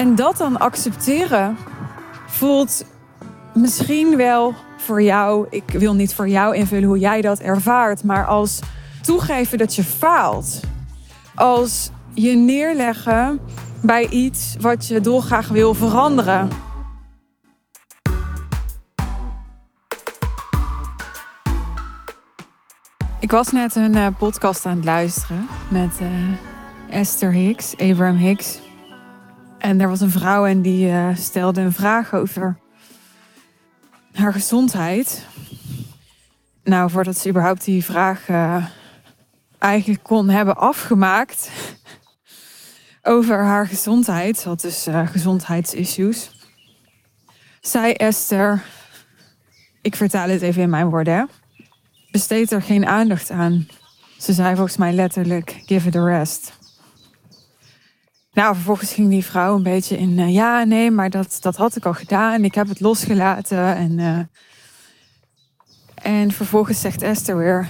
En dat dan accepteren voelt misschien wel voor jou, ik wil niet voor jou invullen hoe jij dat ervaart, maar als toegeven dat je faalt. Als je neerleggen bij iets wat je dolgraag wil veranderen. Ik was net een uh, podcast aan het luisteren met uh, Esther Hicks, Abraham Hicks. En er was een vrouw en die uh, stelde een vraag over haar gezondheid. Nou, voordat ze überhaupt die vraag eigenlijk kon hebben afgemaakt over haar gezondheid, had dus gezondheidsissues, zei Esther, ik vertaal het even in mijn woorden besteed er geen aandacht aan. Ze zei volgens mij letterlijk: give it a rest. Nou, vervolgens ging die vrouw een beetje in: uh, ja, nee, maar dat, dat had ik al gedaan. Ik heb het losgelaten. En, uh, en vervolgens zegt Esther weer: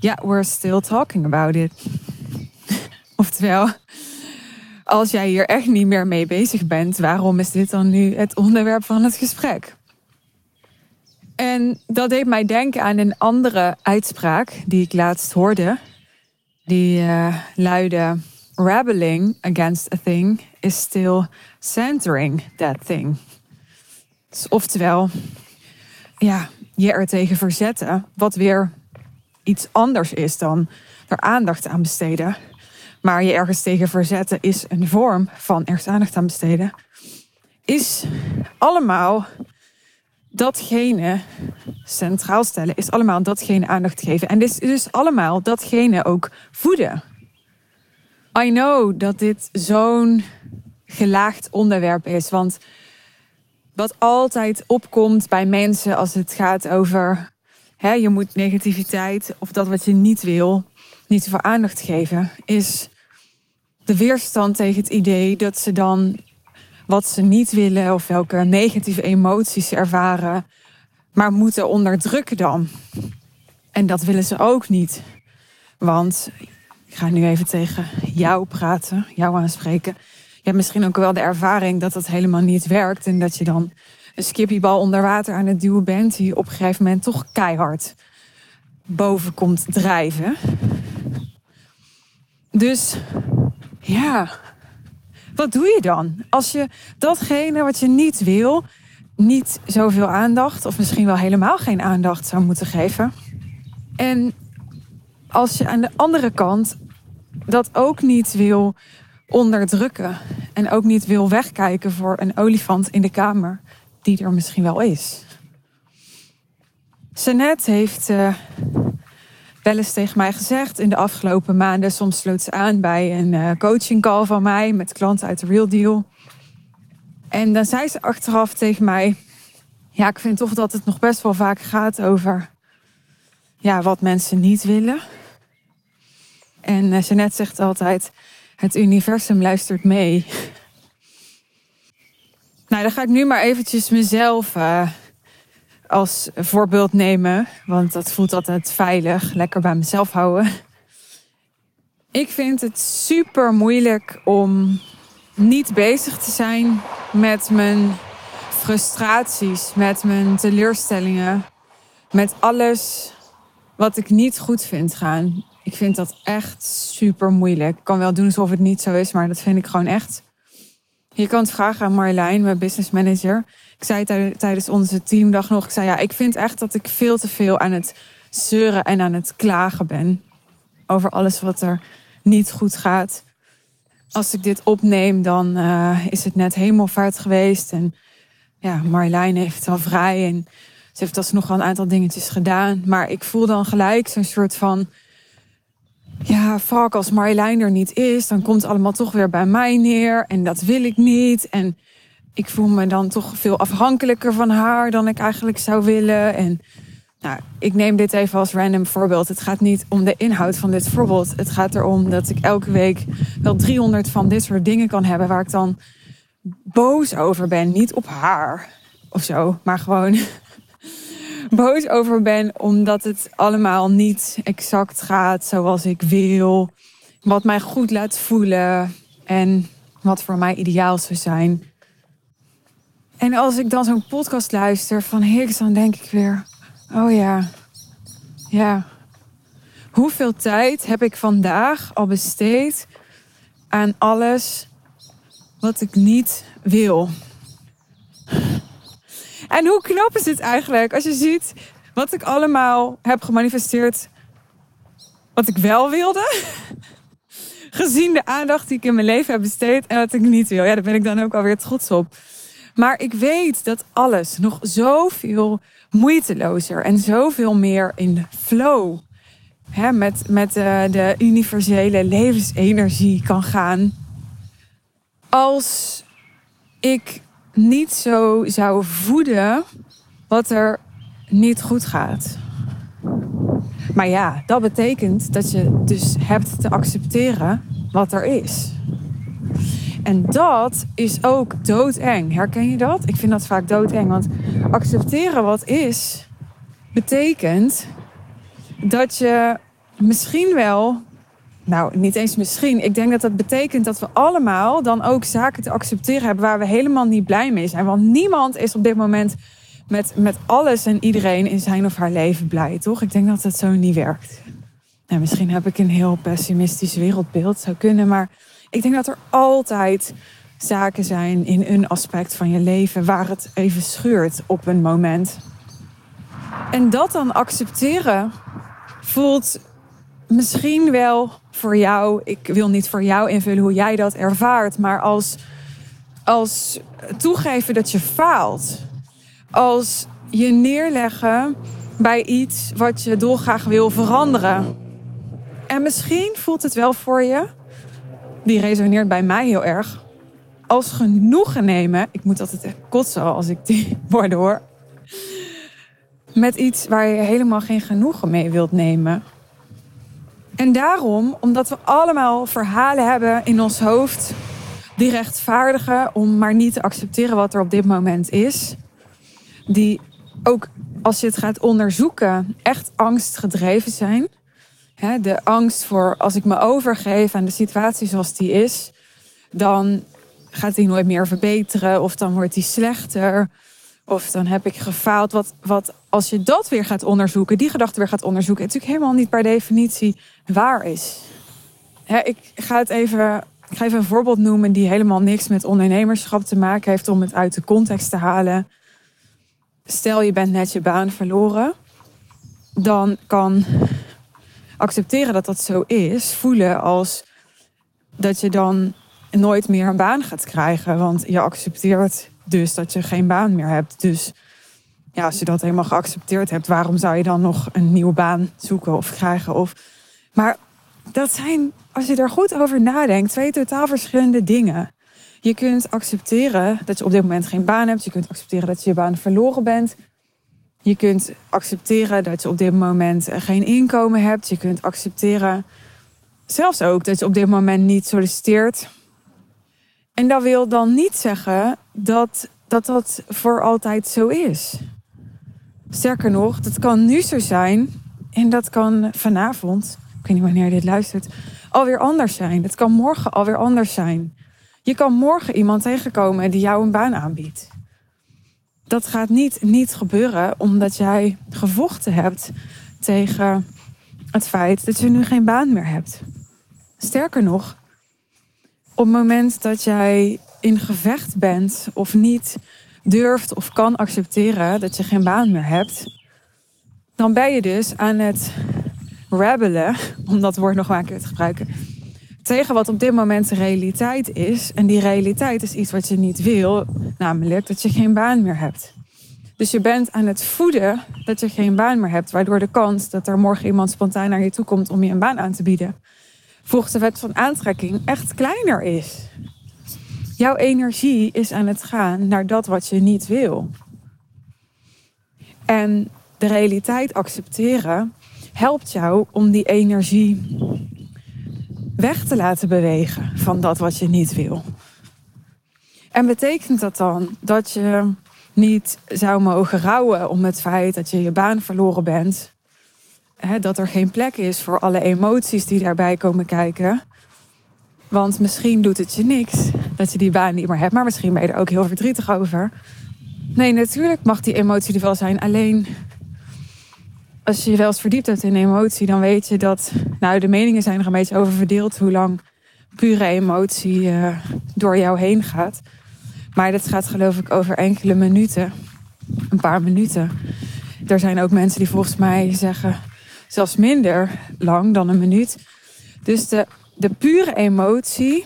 ja, yeah, we're still talking about it. Oftewel, als jij hier echt niet meer mee bezig bent, waarom is dit dan nu het onderwerp van het gesprek? En dat deed mij denken aan een andere uitspraak die ik laatst hoorde. Die uh, luidde: Rebelling against a thing is still centering that thing. Dus oftewel, ja, je er tegen verzetten, wat weer iets anders is dan er aandacht aan besteden. Maar je ergens tegen verzetten is een vorm van ergens aandacht aan besteden. Is allemaal datgene centraal stellen, is allemaal datgene aandacht geven. En dit is dus allemaal datgene ook voeden. I know dat dit zo'n gelaagd onderwerp is, want wat altijd opkomt bij mensen als het gaat over hè, je moet negativiteit of dat wat je niet wil, niet voor aandacht geven, is de weerstand tegen het idee dat ze dan wat ze niet willen of welke negatieve emoties ze ervaren, maar moeten onderdrukken dan. En dat willen ze ook niet. Want ik ga nu even tegen jou praten, jou aanspreken. Je hebt misschien ook wel de ervaring dat dat helemaal niet werkt en dat je dan een skippiebal onder water aan het duwen bent, die op een gegeven moment toch keihard boven komt drijven. Dus ja, wat doe je dan? Als je datgene wat je niet wil, niet zoveel aandacht, of misschien wel helemaal geen aandacht zou moeten geven. En als je aan de andere kant dat ook niet wil onderdrukken en ook niet wil wegkijken voor een olifant in de kamer, die er misschien wel is. Jeannette heeft uh, wel eens tegen mij gezegd in de afgelopen maanden. Soms sloot ze aan bij een uh, coaching call van mij met klanten uit de Real Deal. En dan zei ze achteraf tegen mij: Ja, ik vind toch dat het nog best wel vaak gaat over ja, wat mensen niet willen. En uh, Jeannette zegt altijd: Het universum luistert mee. nou, dan ga ik nu maar eventjes mezelf uh, als voorbeeld nemen. Want dat voelt altijd veilig. Lekker bij mezelf houden. Ik vind het super moeilijk om niet bezig te zijn met mijn frustraties, met mijn teleurstellingen, met alles wat ik niet goed vind gaan. Ik vind dat echt super moeilijk. Ik kan wel doen alsof het niet zo is, maar dat vind ik gewoon echt. Je kan het vragen aan Marjolein, mijn business manager. Ik zei tijdens onze teamdag nog, ik zei ja, ik vind echt dat ik veel te veel aan het zeuren en aan het klagen ben. Over alles wat er niet goed gaat. Als ik dit opneem, dan uh, is het net hemelvaart geweest. En ja, Marjolein heeft al vrij en ze heeft alsnog al een aantal dingetjes gedaan. Maar ik voel dan gelijk zo'n soort van... Ja, fuck, als Marjolein er niet is, dan komt het allemaal toch weer bij mij neer. En dat wil ik niet. En ik voel me dan toch veel afhankelijker van haar dan ik eigenlijk zou willen. En nou, ik neem dit even als random voorbeeld. Het gaat niet om de inhoud van dit voorbeeld. Het gaat erom dat ik elke week wel 300 van dit soort dingen kan hebben waar ik dan boos over ben. Niet op haar of zo, maar gewoon boos over ben omdat het allemaal niet exact gaat zoals ik wil. Wat mij goed laat voelen. En wat voor mij ideaal zou zijn. En als ik dan zo'n podcast luister van Hicks, dan denk ik weer: oh ja, ja. Hoeveel tijd heb ik vandaag al besteed aan alles wat ik niet wil? En hoe knap is het eigenlijk als je ziet wat ik allemaal heb gemanifesteerd, wat ik wel wilde, gezien de aandacht die ik in mijn leven heb besteed en wat ik niet wil. Ja, daar ben ik dan ook alweer trots op. Maar ik weet dat alles nog zoveel moeitelozer en zoveel meer in flow hè, met, met uh, de universele levensenergie kan gaan. Als ik niet zo zou voeden wat er niet goed gaat. Maar ja, dat betekent dat je dus hebt te accepteren wat er is. En dat is ook doodeng. Herken je dat? Ik vind dat vaak doodeng. Want accepteren wat is, betekent dat je misschien wel. Nou, niet eens misschien. Ik denk dat dat betekent dat we allemaal dan ook zaken te accepteren hebben waar we helemaal niet blij mee zijn. Want niemand is op dit moment met, met alles en iedereen in zijn of haar leven blij, toch? Ik denk dat het zo niet werkt. Nou, misschien heb ik een heel pessimistisch wereldbeeld, zou kunnen, maar ik denk dat er altijd zaken zijn in een aspect van je leven waar het even scheurt op een moment. En dat dan accepteren voelt misschien wel voor jou, ik wil niet voor jou invullen hoe jij dat ervaart, maar als, als toegeven dat je faalt als je neerleggen bij iets wat je dolgraag wil veranderen. En misschien voelt het wel voor je, die resoneert bij mij heel erg, als genoegen nemen. Ik moet altijd kotsen als ik die woorden hoor. Met iets waar je helemaal geen genoegen mee wilt nemen. En daarom, omdat we allemaal verhalen hebben in ons hoofd die rechtvaardigen om maar niet te accepteren wat er op dit moment is, die ook als je het gaat onderzoeken, echt angstgedreven zijn. de angst voor als ik me overgeef aan de situatie zoals die is, dan gaat die nooit meer verbeteren of dan wordt die slechter. Of dan heb ik gefaald. Wat, wat als je dat weer gaat onderzoeken, die gedachte weer gaat onderzoeken, natuurlijk helemaal niet per definitie waar is. ik ga het even. Ik ga even een voorbeeld noemen die helemaal niks met ondernemerschap te maken heeft om het uit de context te halen stel je bent net je baan verloren, dan kan accepteren dat dat zo is, voelen als dat je dan nooit meer een baan gaat krijgen. Want je accepteert dus dat je geen baan meer hebt. Dus ja, als je dat helemaal geaccepteerd hebt, waarom zou je dan nog een nieuwe baan zoeken of krijgen? Of... Maar dat zijn, als je er goed over nadenkt, twee totaal verschillende dingen. Je kunt accepteren dat je op dit moment geen baan hebt. Je kunt accepteren dat je je baan verloren bent. Je kunt accepteren dat je op dit moment geen inkomen hebt. Je kunt accepteren zelfs ook dat je op dit moment niet solliciteert. En dat wil dan niet zeggen dat dat, dat voor altijd zo is. Sterker nog, dat kan nu zo zijn en dat kan vanavond, ik weet niet wanneer dit luistert, alweer anders zijn. Dat kan morgen alweer anders zijn. Je kan morgen iemand tegenkomen die jou een baan aanbiedt. Dat gaat niet, niet gebeuren omdat jij gevochten hebt tegen het feit dat je nu geen baan meer hebt. Sterker nog, op het moment dat jij in gevecht bent of niet durft of kan accepteren dat je geen baan meer hebt, dan ben je dus aan het rebellen, om dat woord nog maar een keer te gebruiken, tegen wat op dit moment de realiteit is. En die realiteit is iets wat je niet wil, namelijk dat je geen baan meer hebt. Dus je bent aan het voeden dat je geen baan meer hebt, waardoor de kans dat er morgen iemand spontaan naar je toe komt om je een baan aan te bieden, volgens de wet van aantrekking echt kleiner is. Jouw energie is aan het gaan naar dat wat je niet wil. En de realiteit accepteren helpt jou om die energie weg te laten bewegen van dat wat je niet wil. En betekent dat dan dat je niet zou mogen rouwen om het feit dat je je baan verloren bent? Dat er geen plek is voor alle emoties die daarbij komen kijken. Want misschien doet het je niks. Dat je die baan niet meer hebt. Maar misschien ben je er ook heel verdrietig over. Nee, natuurlijk mag die emotie er wel zijn. Alleen als je je wel eens verdiept hebt in emotie, dan weet je dat. Nou, de meningen zijn er een beetje over verdeeld hoe lang pure emotie uh, door jou heen gaat. Maar dat gaat geloof ik over enkele minuten. Een paar minuten. Er zijn ook mensen die volgens mij zeggen zelfs minder lang dan een minuut. Dus de, de pure emotie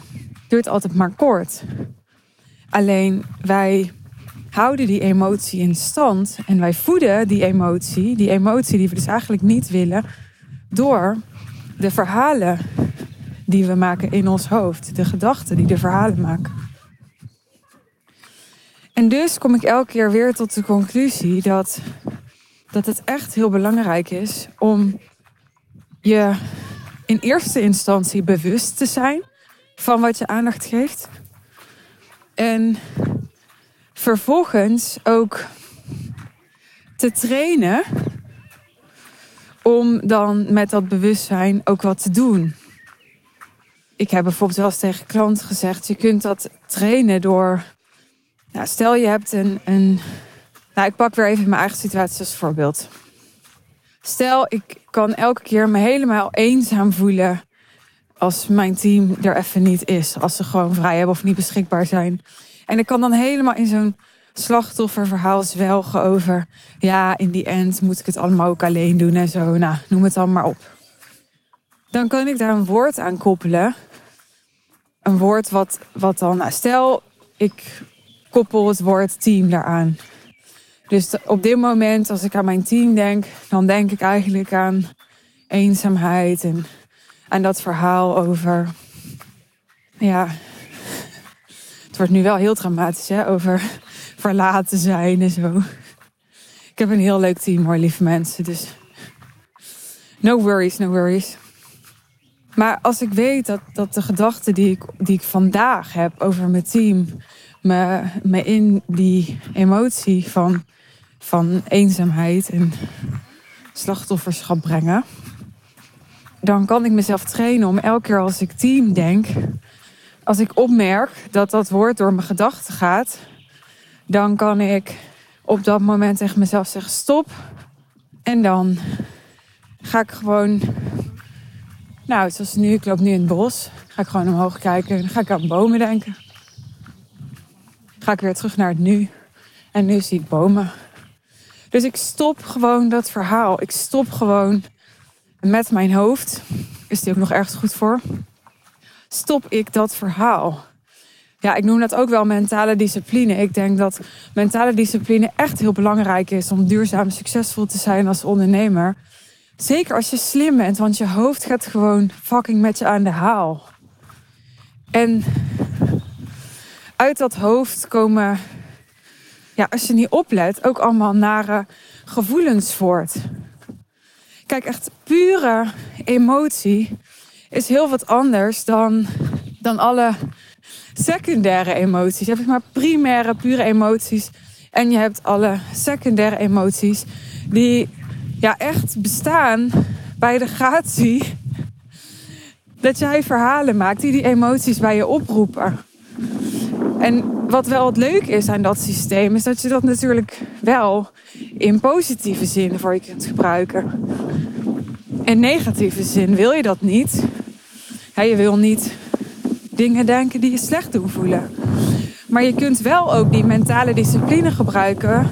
duurt altijd maar kort. Alleen wij houden die emotie in stand en wij voeden die emotie, die emotie die we dus eigenlijk niet willen, door de verhalen die we maken in ons hoofd, de gedachten die de verhalen maken. En dus kom ik elke keer weer tot de conclusie dat, dat het echt heel belangrijk is om je in eerste instantie bewust te zijn van wat je aandacht geeft. En vervolgens ook te trainen om dan met dat bewustzijn ook wat te doen. Ik heb bijvoorbeeld wel eens tegen klanten gezegd: je kunt dat trainen door. Nou, stel je hebt een, een. Nou, ik pak weer even mijn eigen situatie als voorbeeld. Stel, ik kan elke keer me helemaal eenzaam voelen als mijn team er even niet is. Als ze gewoon vrij hebben of niet beschikbaar zijn. En ik kan dan helemaal in zo'n slachtofferverhaal zwelgen over... ja, in die end moet ik het allemaal ook alleen doen en zo. Nou, noem het dan maar op. Dan kan ik daar een woord aan koppelen. Een woord wat, wat dan... Nou, stel, ik koppel het woord team daaraan. Dus op dit moment, als ik aan mijn team denk... dan denk ik eigenlijk aan eenzaamheid en aan dat verhaal over... Ja, het wordt nu wel heel dramatisch, hè? Over verlaten zijn en zo. Ik heb een heel leuk team hoor, lieve mensen. Dus no worries, no worries. Maar als ik weet dat, dat de gedachten die ik, die ik vandaag heb over mijn team... me, me in die emotie van, van eenzaamheid en slachtofferschap brengen... dan kan ik mezelf trainen om elke keer als ik team denk als ik opmerk dat dat woord door mijn gedachten gaat, dan kan ik op dat moment tegen mezelf zeggen: stop. En dan ga ik gewoon, nou, zoals nu, ik loop nu in het bos, ga ik gewoon omhoog kijken en dan ga ik aan bomen denken. Ga ik weer terug naar het nu en nu zie ik bomen. Dus ik stop gewoon dat verhaal. Ik stop gewoon met mijn hoofd. Is die ook nog ergens goed voor? stop ik dat verhaal? Ja, ik noem dat ook wel mentale discipline. Ik denk dat mentale discipline echt heel belangrijk is om duurzaam succesvol te zijn als ondernemer. Zeker als je slim bent, want je hoofd gaat gewoon fucking met je aan de haal. En uit dat hoofd komen, ja, als je niet oplet, ook allemaal nare gevoelens voort. Kijk, echt pure emotie is heel wat anders dan, dan alle secundaire emoties. Je hebt maar primaire, pure emoties. En je hebt alle secundaire emoties die ja, echt bestaan bij de gratie dat jij verhalen maakt die die emoties bij je oproepen. En wat wel het leuk is aan dat systeem, is dat je dat natuurlijk wel in positieve zin voor je kunt gebruiken. In negatieve zin wil je dat niet je wil niet dingen denken die je slecht doen voelen. Maar je kunt wel ook die mentale discipline gebruiken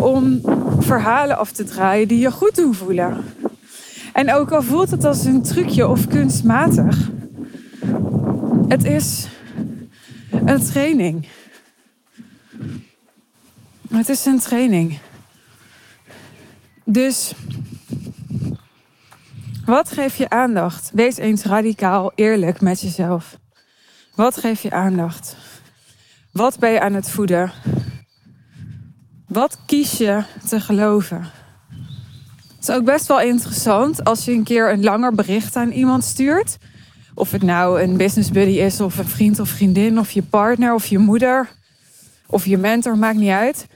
om verhalen af te draaien die je goed doen voelen. En ook al voelt het als een trucje of kunstmatig, het is een training. Het is een training. Dus wat geef je aandacht? Wees eens radicaal eerlijk met jezelf. Wat geef je aandacht? Wat ben je aan het voeden? Wat kies je te geloven? Het is ook best wel interessant als je een keer een langer bericht aan iemand stuurt. Of het nou een business buddy is, of een vriend of vriendin, of je partner, of je moeder, of je mentor, maakt niet uit.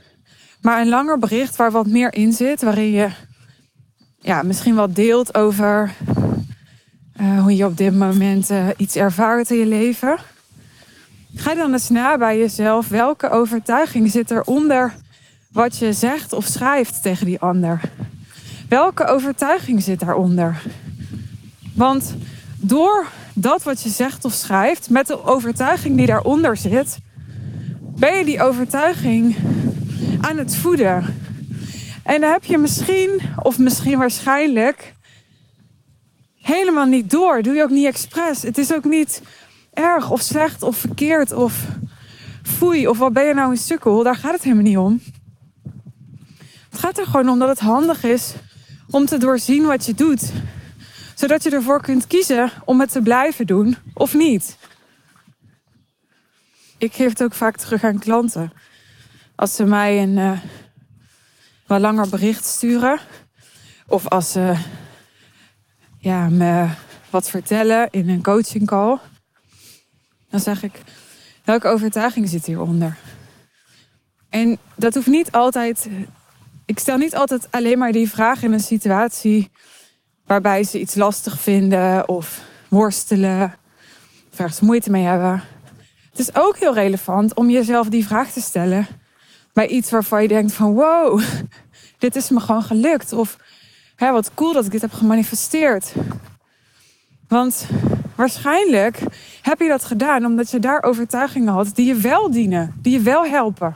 Maar een langer bericht waar wat meer in zit, waarin je ja, misschien wat deelt over uh, hoe je op dit moment uh, iets ervaart in je leven. Ga dan eens na bij jezelf. Welke overtuiging zit eronder wat je zegt of schrijft tegen die ander? Welke overtuiging zit daaronder? Want door dat wat je zegt of schrijft, met de overtuiging die daaronder zit, ben je die overtuiging aan het voeden. En dan heb je misschien, of misschien waarschijnlijk, helemaal niet door. Doe je ook niet expres. Het is ook niet erg of slecht of verkeerd of foei of wat ben je nou een sukkel. Daar gaat het helemaal niet om. Het gaat er gewoon om dat het handig is om te doorzien wat je doet. Zodat je ervoor kunt kiezen om het te blijven doen of niet. Ik geef het ook vaak terug aan klanten. Als ze mij een uh, wat langer bericht sturen. Of als ze ja, me wat vertellen in een coaching call. Dan zeg ik, welke overtuiging zit hieronder? En dat hoeft niet altijd. Ik stel niet altijd alleen maar die vraag in een situatie waarbij ze iets lastig vinden of worstelen of ergens moeite mee hebben. Het is ook heel relevant om jezelf die vraag te stellen bij iets waarvan je denkt van wow, dit is me gewoon gelukt. Of hè, wat cool dat ik dit heb gemanifesteerd. Want waarschijnlijk heb je dat gedaan omdat je daar overtuigingen had die je wel dienen, die je wel helpen.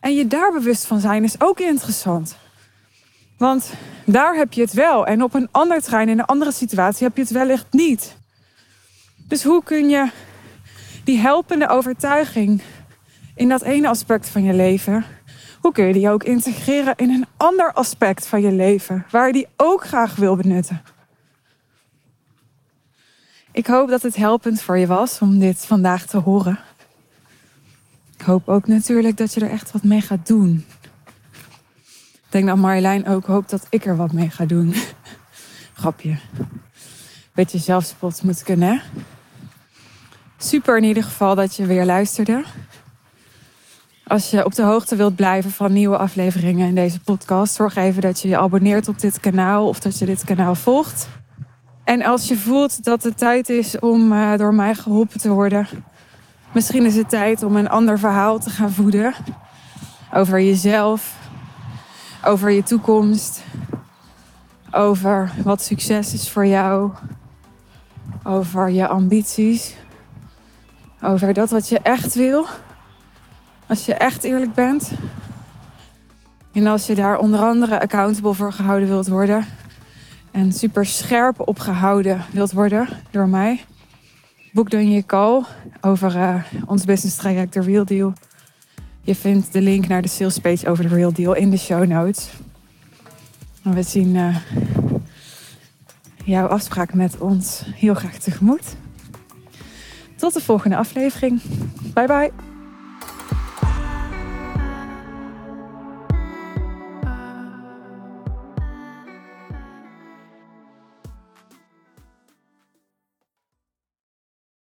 En je daar bewust van zijn is ook interessant. Want daar heb je het wel. En op een ander trein, in een andere situatie, heb je het wellicht niet. Dus hoe kun je die helpende overtuiging in dat ene aspect van je leven, hoe kun je die ook integreren in een ander aspect van je leven, waar je die ook graag wil benutten? Ik hoop dat het helpend voor je was om dit vandaag te horen. Ik hoop ook natuurlijk dat je er echt wat mee gaat doen. Ik denk dat Marjolein ook hoopt dat ik er wat mee ga doen. Grapje. Beetje zelfspot moet kunnen. Super in ieder geval dat je weer luisterde. Als je op de hoogte wilt blijven van nieuwe afleveringen in deze podcast, zorg even dat je je abonneert op dit kanaal of dat je dit kanaal volgt. En als je voelt dat het tijd is om uh, door mij geholpen te worden, misschien is het tijd om een ander verhaal te gaan voeden over jezelf, over je toekomst, over wat succes is voor jou, over je ambities, over dat wat je echt wil. Als je echt eerlijk bent. En als je daar onder andere accountable voor gehouden wilt worden. En super scherp opgehouden wilt worden door mij. Boek dan je call over uh, ons business traject, de Real Deal. Je vindt de link naar de sales page over de Real Deal in de show notes. We zien uh, jouw afspraak met ons heel graag tegemoet. Tot de volgende aflevering. Bye bye.